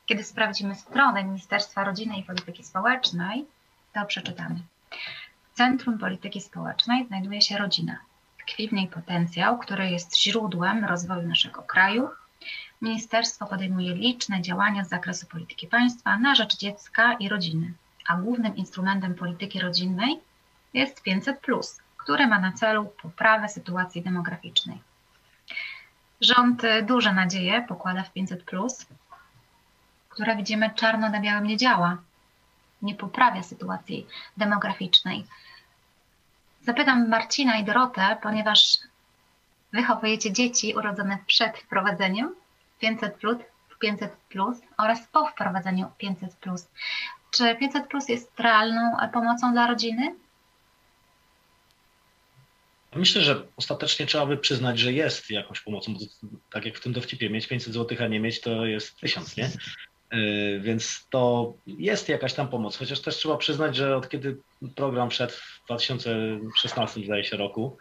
Kiedy sprawdzimy stronę Ministerstwa Rodziny i Polityki Społecznej, to przeczytamy. W centrum polityki społecznej znajduje się rodzina. Tkwi w niej potencjał, który jest źródłem rozwoju naszego kraju. Ministerstwo podejmuje liczne działania z zakresu polityki państwa na rzecz dziecka i rodziny, a głównym instrumentem polityki rodzinnej jest 500, który ma na celu poprawę sytuacji demograficznej. Rząd duże nadzieje pokłada w 500, które widzimy czarno na białym nie działa, nie poprawia sytuacji demograficznej. Zapytam Marcina i Dorotę, ponieważ wychowujecie dzieci urodzone przed wprowadzeniem 500 plus, 500 plus oraz po wprowadzeniu 500 plus. Czy 500 plus jest realną pomocą dla rodziny? Myślę, że ostatecznie trzeba by przyznać, że jest jakąś pomocą, tak jak w tym dowcipie, mieć 500 zł, a nie mieć to jest 1000, nie? Y, więc to jest jakaś tam pomoc, chociaż też trzeba przyznać, że od kiedy program wszedł w 2016 zdaje się roku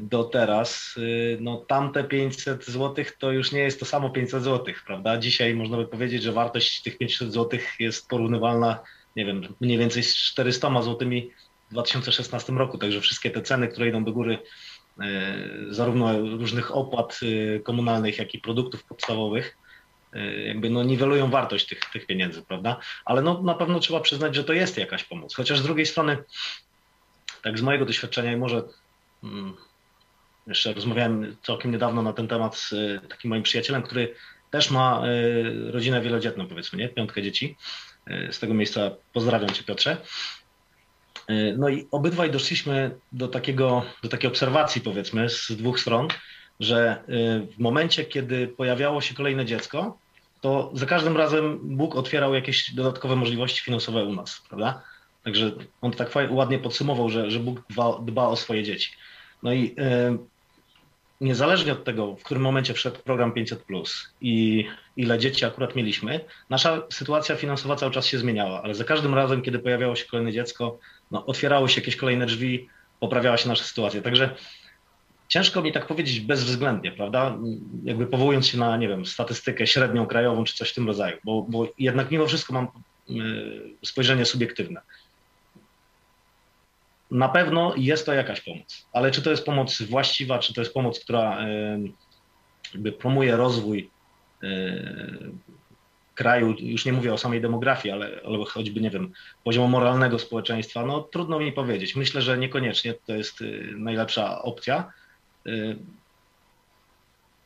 do teraz, y, no tamte 500 zł to już nie jest to samo 500 zł, prawda? Dzisiaj można by powiedzieć, że wartość tych 500 zł jest porównywalna, nie wiem, mniej więcej z 400 zł w 2016 roku, także wszystkie te ceny, które idą do góry, zarówno różnych opłat komunalnych, jak i produktów podstawowych, Y, jakby no niwelują wartość tych, tych pieniędzy, prawda? Ale no na pewno trzeba przyznać, że to jest jakaś pomoc. Chociaż z drugiej strony, tak z mojego doświadczenia i może jeszcze rozmawiałem całkiem niedawno na ten temat z y, takim moim przyjacielem, który też ma y, rodzinę wielodzietną, powiedzmy, nie? Piątkę dzieci. Z tego miejsca pozdrawiam Cię, Piotrze. No i obydwaj doszliśmy do, takiego, do takiej obserwacji, powiedzmy, z dwóch stron, że w momencie, kiedy pojawiało się kolejne dziecko, to za każdym razem Bóg otwierał jakieś dodatkowe możliwości finansowe u nas, prawda? Także on tak ładnie podsumował, że, że Bóg dba, dba o swoje dzieci. No i y, niezależnie od tego, w którym momencie wszedł program 500 i ile dzieci akurat mieliśmy, nasza sytuacja finansowa cały czas się zmieniała, ale za każdym razem, kiedy pojawiało się kolejne dziecko, no, otwierały się jakieś kolejne drzwi, poprawiała się nasza sytuacja. Także ciężko mi tak powiedzieć bezwzględnie, prawda? Jakby powołując się na, nie wiem, statystykę średnią krajową czy coś w tym rodzaju, bo, bo jednak mimo wszystko mam y, spojrzenie subiektywne. Na pewno jest to jakaś pomoc, ale czy to jest pomoc właściwa, czy to jest pomoc, która y, jakby promuje rozwój y, kraju, już nie mówię o samej demografii, ale, ale choćby, nie wiem, poziomu moralnego społeczeństwa, no trudno mi powiedzieć. Myślę, że niekoniecznie to jest najlepsza opcja,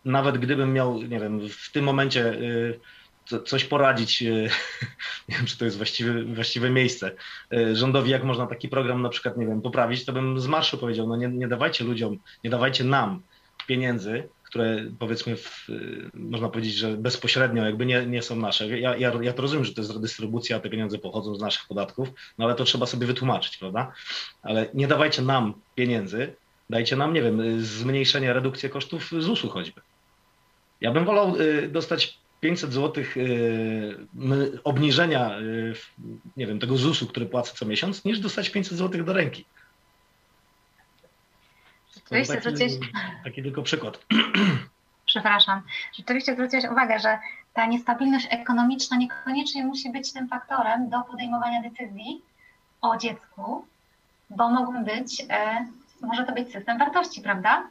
nawet gdybym miał, nie wiem, w tym momencie coś poradzić, y, nie wiem, czy to jest właściwe, właściwe miejsce, rządowi, jak można taki program na przykład, nie wiem, poprawić, to bym z marszu powiedział, no nie, nie dawajcie ludziom, nie dawajcie nam pieniędzy, które powiedzmy, w, można powiedzieć, że bezpośrednio jakby nie, nie są nasze. Ja, ja, ja to rozumiem, że to jest redystrybucja, te pieniądze pochodzą z naszych podatków, no ale to trzeba sobie wytłumaczyć, prawda? Ale nie dawajcie nam pieniędzy, Dajcie nam, nie wiem, zmniejszenie, redukcję kosztów ZUS-u choćby. Ja bym wolał dostać 500 zł y, obniżenia, y, nie wiem, tego ZUS-u, który płacę co miesiąc, niż dostać 500 zł do ręki. Rzeczywiście taki, taki tylko przykład. Przepraszam. Rzeczywiście zwróciłeś uwagę, że ta niestabilność ekonomiczna niekoniecznie musi być tym faktorem do podejmowania decyzji o dziecku, bo mogą być e, może to być system wartości, prawda?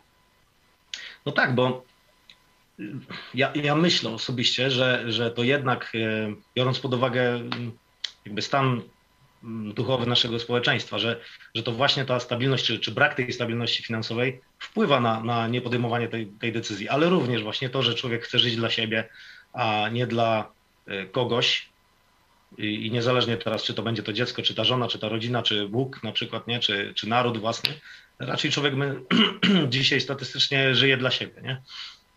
No tak, bo ja, ja myślę osobiście, że, że to jednak, e, biorąc pod uwagę mm, jakby stan mm, duchowy naszego społeczeństwa, że, że to właśnie ta stabilność, czy, czy brak tej stabilności finansowej wpływa na, na niepodejmowanie tej, tej decyzji, ale również właśnie to, że człowiek chce żyć dla siebie, a nie dla e, kogoś, i, i niezależnie teraz, czy to będzie to dziecko, czy ta żona, czy ta rodzina, czy Bóg na przykład, nie? Czy, czy naród własny, raczej człowiek my, dzisiaj statystycznie żyje dla siebie, nie?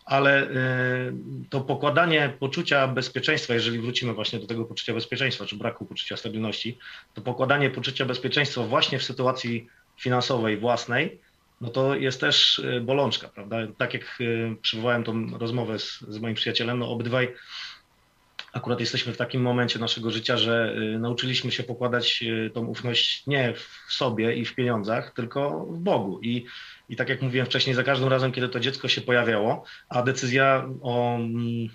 Ale y, to pokładanie poczucia bezpieczeństwa, jeżeli wrócimy właśnie do tego poczucia bezpieczeństwa, czy braku poczucia stabilności, to pokładanie poczucia bezpieczeństwa właśnie w sytuacji finansowej własnej, no to jest też y, bolączka, prawda? Tak jak y, przywołałem tą rozmowę z, z moim przyjacielem, no obydwaj akurat jesteśmy w takim momencie naszego życia, że nauczyliśmy się pokładać tą ufność nie w sobie i w pieniądzach, tylko w Bogu. I, i tak jak mówiłem wcześniej, za każdym razem, kiedy to dziecko się pojawiało, a decyzja o mm,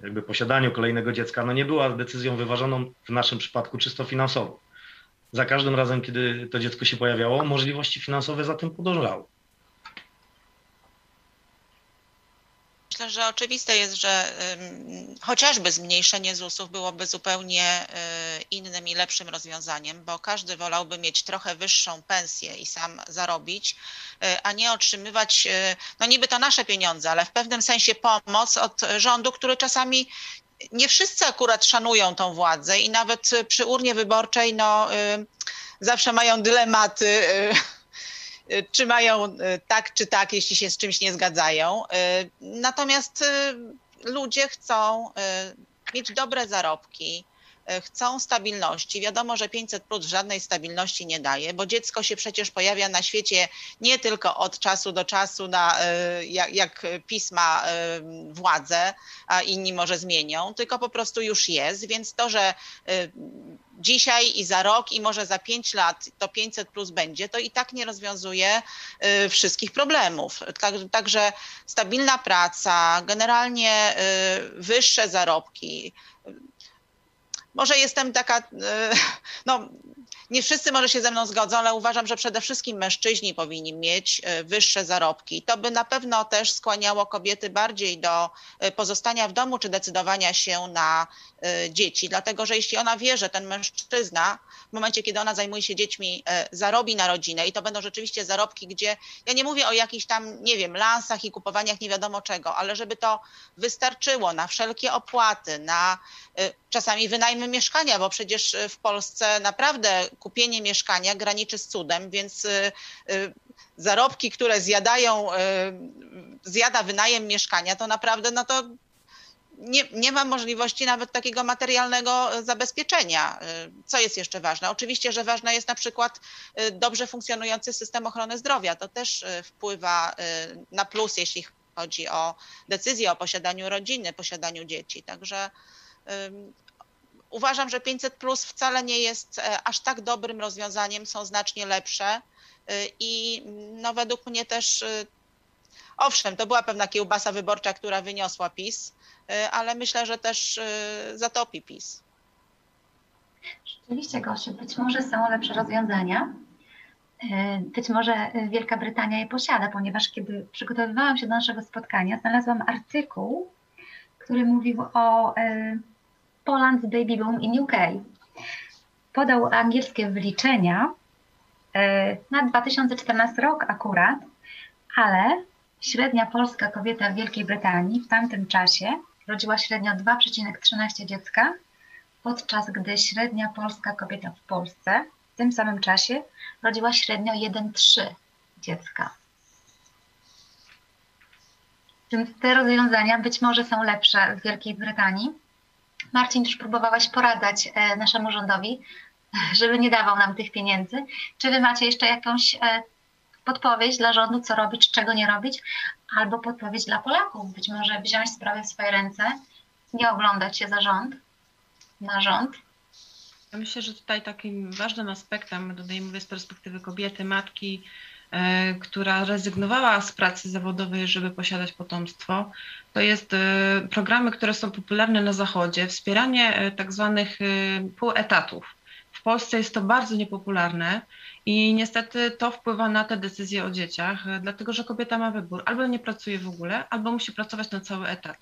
jakby posiadaniu kolejnego dziecka, no nie była decyzją wyważoną w naszym przypadku czysto finansowo. Za każdym razem, kiedy to dziecko się pojawiało, możliwości finansowe za tym podążały. Myślę, że oczywiste jest, że chociażby zmniejszenie ZUS-ów byłoby zupełnie y, innym i lepszym rozwiązaniem, bo każdy wolałby mieć trochę wyższą pensję i sam zarobić, y, a nie otrzymywać, y, no niby to nasze pieniądze, ale w pewnym sensie pomoc od rządu, który czasami nie wszyscy akurat szanują tą władzę i nawet przy urnie wyborczej no, zawsze mają dylematy czy mają y, tak czy tak, jeśli się z czymś nie zgadzają. Y, natomiast ludzie chcą mieć dobre zarobki, chcą stabilności. Wiadomo, że 500 plus żadnej stabilności nie daje, bo dziecko się przecież pojawia na świecie nie tylko od czasu do czasu, na, jak, jak pisma władzę, a inni może zmienią, tylko po prostu już jest, więc to, że dzisiaj i za rok i może za pięć lat to 500 plus będzie, to i tak nie rozwiązuje y, wszystkich problemów. Także stabilna praca, generalnie y, wyższe zarobki. Może jestem taka, y, no nie wszyscy może się ze mną zgodzą, ale uważam, że przede wszystkim mężczyźni powinni mieć wyższe zarobki. To by na pewno też skłaniało kobiety bardziej do pozostania w domu czy decydowania się na dzieci, dlatego że jeśli ona wie, że ten mężczyzna w momencie, kiedy ona zajmuje się dziećmi, y, zarobi na rodzinę i to będą rzeczywiście zarobki, gdzie ja nie mówię o jakichś tam, nie wiem, lansach i kupowaniach nie wiadomo czego, ale żeby to wystarczyło na wszelkie opłaty, na y, czasami wynajmy mieszkania, bo przecież w Polsce naprawdę kupienie mieszkania graniczy z cudem, więc zarobki, które zjadają, zjada wynajem mieszkania, to naprawdę no to nie, nie ma możliwości nawet takiego materialnego e, zabezpieczenia. E, co jest jeszcze ważne? Oczywiście, że ważne jest na przykład e, dobrze funkcjonujący system ochrony zdrowia. To też wpływa na plus, jeśli chodzi o decyzję o posiadaniu rodziny, posiadaniu dzieci. Także uważam, że 500 plus wcale nie jest aż tak dobrym rozwiązaniem, są znacznie lepsze i no, według mnie też Owszem, to była pewna kiełbasa wyborcza, która wyniosła PiS, ale myślę, że też y, zatopi PiS. Rzeczywiście, Gosiu, być może są lepsze rozwiązania. Y, być może Wielka Brytania je posiada, ponieważ kiedy przygotowywałam się do naszego spotkania, znalazłam artykuł, który mówił o Poland's Baby Boom in UK. Podał angielskie wyliczenia na 2014 rok akurat, ale Średnia polska kobieta w Wielkiej Brytanii w tamtym czasie rodziła średnio 2,13 dziecka, podczas gdy średnia polska kobieta w Polsce w tym samym czasie rodziła średnio 1,3 dziecka. Więc te rozwiązania być może są lepsze w Wielkiej Brytanii. Marcin, już próbowałaś poradać e, naszemu rządowi, żeby nie dawał nam tych pieniędzy. Czy wy macie jeszcze jakąś e, podpowiedź dla rządu, co robić, czego nie robić, albo podpowiedź dla Polaków. Być może wziąć sprawę w swoje ręce, nie oglądać się za rząd, na rząd. Ja myślę, że tutaj takim ważnym aspektem, tutaj mówię z perspektywy kobiety, matki, e, która rezygnowała z pracy zawodowej, żeby posiadać potomstwo, to jest e, programy, które są popularne na Zachodzie, wspieranie e, tak zwanych półetatów. W Polsce jest to bardzo niepopularne i niestety to wpływa na te decyzje o dzieciach, dlatego że kobieta ma wybór albo nie pracuje w ogóle, albo musi pracować na cały etat.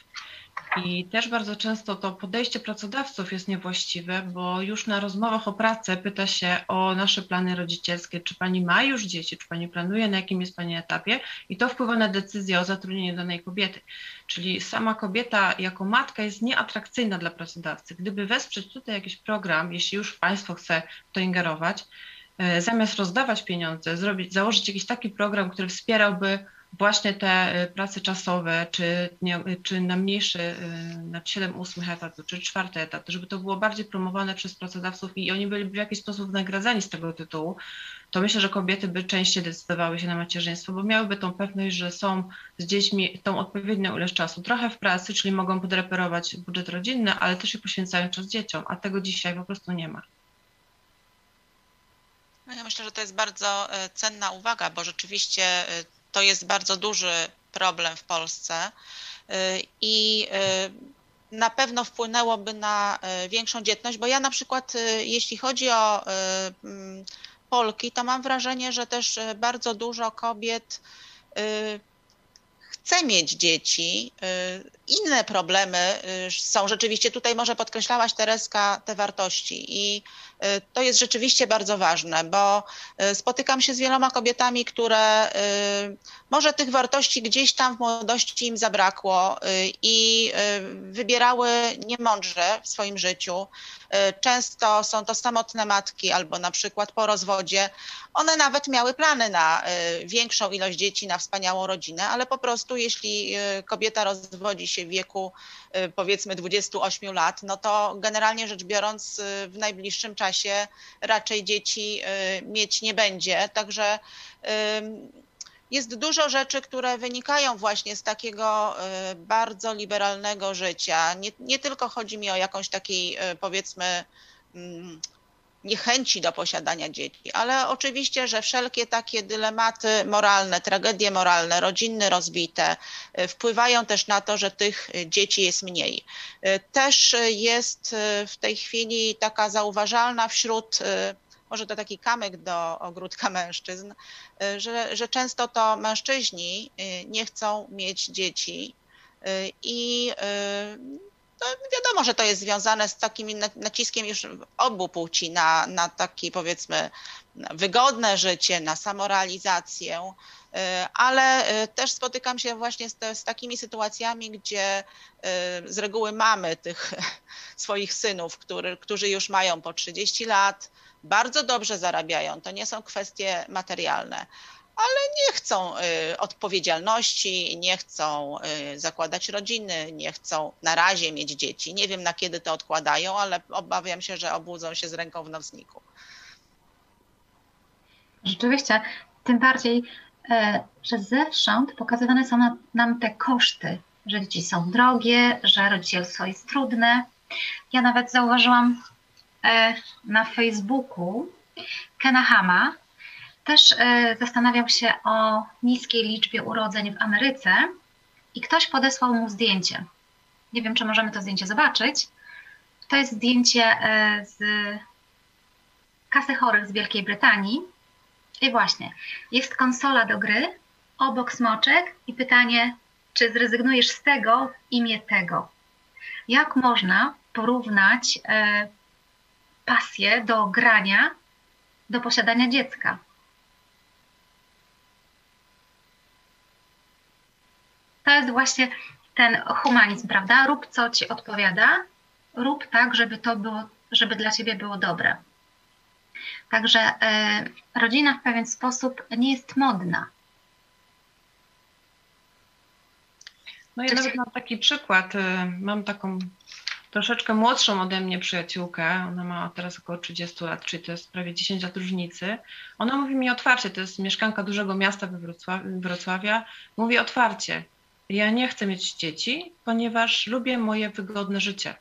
I też bardzo często to podejście pracodawców jest niewłaściwe, bo już na rozmowach o pracę pyta się o nasze plany rodzicielskie, czy pani ma już dzieci, czy pani planuje, na jakim jest pani etapie, i to wpływa na decyzję o zatrudnieniu danej kobiety. Czyli sama kobieta jako matka jest nieatrakcyjna dla pracodawcy. Gdyby wesprzeć tutaj jakiś program, jeśli już państwo chce to ingerować, E, zamiast rozdawać pieniądze, zrobić, założyć jakiś taki program, który wspierałby właśnie te e, prace czasowe, czy, nie, czy na mniejszy, e, na 7-8 etatu, czy czwarty etat, żeby to było bardziej promowane przez pracodawców i oni byliby w jakiś sposób nagradzani z tego tytułu, to myślę, że kobiety by częściej decydowały się na macierzyństwo, bo miałyby tą pewność, że są z dziećmi tą odpowiednią ilość czasu. Trochę w pracy, czyli mogą podreperować budżet rodzinny, ale też i poświęcają czas dzieciom, a tego dzisiaj po prostu nie ma. No ja myślę, że to jest bardzo e, cenna uwaga, bo rzeczywiście e, to jest bardzo duży problem w Polsce e, i na pewno wpłynęłoby na większą dzietność, bo ja na przykład, jeśli chodzi o Polki, to mam wrażenie, że też bardzo dużo kobiet chce mieć dzieci. Inne problemy są rzeczywiście, tutaj może podkreślałaś Tereska te wartości i to jest rzeczywiście bardzo ważne, bo y, spotykam się z wieloma kobietami, które y, może tych wartości gdzieś tam w młodości im zabrakło i wybierały niemądrze w swoim życiu. Często są to samotne matki albo na przykład po rozwodzie. One nawet miały plany na większą ilość dzieci, na wspaniałą rodzinę, ale po prostu jeśli kobieta rozwodzi się w wieku powiedzmy 28 lat, no to generalnie rzecz biorąc w najbliższym czasie raczej dzieci y, mieć nie będzie. Także jest dużo rzeczy, które wynikają właśnie z takiego y, bardzo liberalnego życia. Nie, nie tylko chodzi mi o jakąś takiej y, powiedzmy mm, niechęci do posiadania dzieci, ale oczywiście, że wszelkie takie dylematy moralne, tragedie moralne, rodziny rozbite y, wpływają też na to, że tych dzieci jest mniej. Y, też jest w tej chwili taka zauważalna wśród może to taki kamyk do ogródka mężczyzn, że, że często to mężczyźni nie chcą mieć dzieci i no wiadomo, że to jest związane z takim naciskiem już obu płci na, na takie powiedzmy wygodne życie, na samorealizację, y, ale y, też spotykam się właśnie z, te, z takimi sytuacjami, gdzie y, z reguły mamy tych swoich synów, który, którzy już mają po 30 lat, bardzo dobrze zarabiają, to nie są kwestie materialne, ale nie chcą y, odpowiedzialności, nie chcą y, zakładać rodziny, nie chcą na razie mieć dzieci. Nie wiem na kiedy to odkładają, ale obawiam się, że obudzą się z ręką w nocniku. Rzeczywiście, tym bardziej, e, że zewsząd pokazywane są nam te koszty, że dzieci są drogie, że rodzicielstwo jest trudne. Ja nawet zauważyłam e, na Facebooku Kena Hama, też e, zastanawiał się o niskiej liczbie urodzeń w Ameryce i ktoś podesłał mu zdjęcie. Nie wiem, czy możemy to zdjęcie zobaczyć. To jest zdjęcie e, z kasy chorych z Wielkiej Brytanii. I właśnie, jest konsola do gry, obok smoczek i pytanie, czy zrezygnujesz z tego w imię tego? Jak można porównać e, pasję do grania do posiadania dziecka? To jest właśnie ten humanizm, prawda? Rób co ci odpowiada, rób tak, żeby to było, żeby dla ciebie było dobre. Także y, rodzina w pewien sposób nie jest modna. No ja nawet mam taki przykład. Y, mam taką troszeczkę młodszą ode mnie przyjaciółkę. Ona ma teraz około 30 lat, czyli to jest prawie 10 lat różnicy. Ona mówi mi otwarcie, to jest mieszkanka dużego miasta we Wrocławia. Mówi otwarcie, ja nie chcę mieć dzieci, ponieważ lubię moje wygodne życie.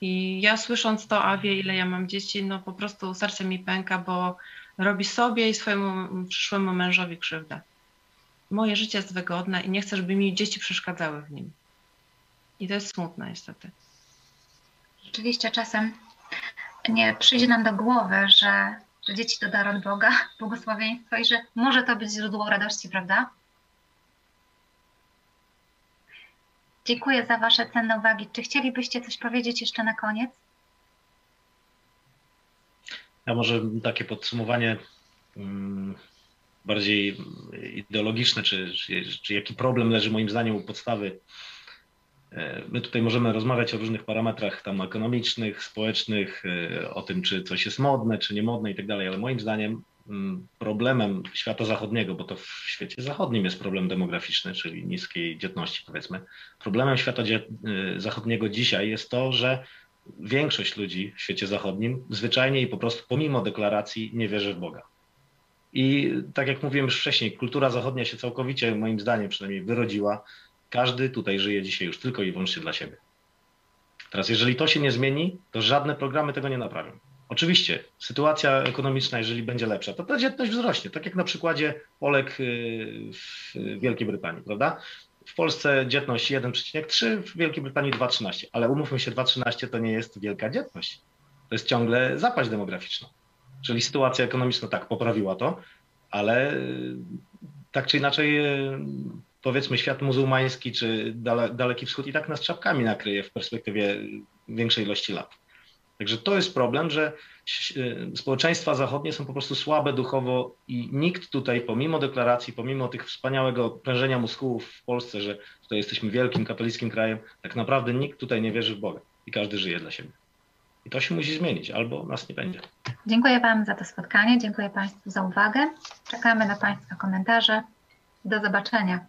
I ja słysząc to, a wie ile ja mam dzieci, no po prostu serce mi pęka, bo robi sobie i swojemu przyszłemu mężowi krzywdę. Moje życie jest wygodne i nie chcę, żeby mi dzieci przeszkadzały w nim. I to jest smutne niestety. Rzeczywiście czasem nie przyjdzie nam do głowy, że, że dzieci to dar od Boga, błogosławieństwo i że może to być źródło radości, prawda? Dziękuję za Wasze cenne uwagi. Czy chcielibyście coś powiedzieć jeszcze na koniec? Ja może takie podsumowanie mm, bardziej ideologiczne, czy, czy, czy jaki problem leży moim zdaniem u podstawy. E, my tutaj możemy rozmawiać o różnych parametrach tam ekonomicznych, społecznych, e, o tym, czy coś jest modne, czy niemodne i tak dalej, ale moim zdaniem problemem świata zachodniego, bo to w świecie zachodnim jest problem demograficzny, czyli niskiej dzietności, powiedzmy. Problemem świata y, zachodniego dzisiaj jest to, że większość ludzi w świecie zachodnim zwyczajnie i po prostu pomimo deklaracji nie wierzy w Boga. I tak jak mówiłem już wcześniej, kultura zachodnia się całkowicie, moim zdaniem przynajmniej, wyrodziła. Każdy tutaj żyje dzisiaj już tylko i wyłącznie dla siebie. Teraz, jeżeli to się nie zmieni, to żadne programy tego nie naprawią. Oczywiście sytuacja ekonomiczna, jeżeli będzie lepsza, to ta dzietność wzrośnie, tak jak na przykładzie Polek y, w Wielkiej Brytanii, prawda? w Polsce dzietność 1,3, w Wielkiej Brytanii 2,13, ale umówmy się, 2,13 to nie jest wielka dzietność. To jest ciągle zapaść demograficzna. Czyli sytuacja ekonomiczna tak poprawiła to, ale y, tak czy inaczej y, powiedzmy świat muzułmański czy dale, Daleki Wschód i tak nas czapkami nakryje w perspektywie większej ilości lat. Także to jest problem, że społeczeństwa zachodnie są po prostu słabe duchowo i nikt tutaj, pomimo deklaracji, pomimo tych wspaniałego prężenia muskułów w Polsce, że tutaj jesteśmy wielkim katolickim krajem, tak naprawdę nikt tutaj nie wierzy w Boga i każdy żyje dla siebie. I to się musi zmienić, albo nas nie będzie. Dziękuję Wam za to spotkanie, dziękuję Państwu za uwagę. Czekamy na Państwa komentarze. Do zobaczenia.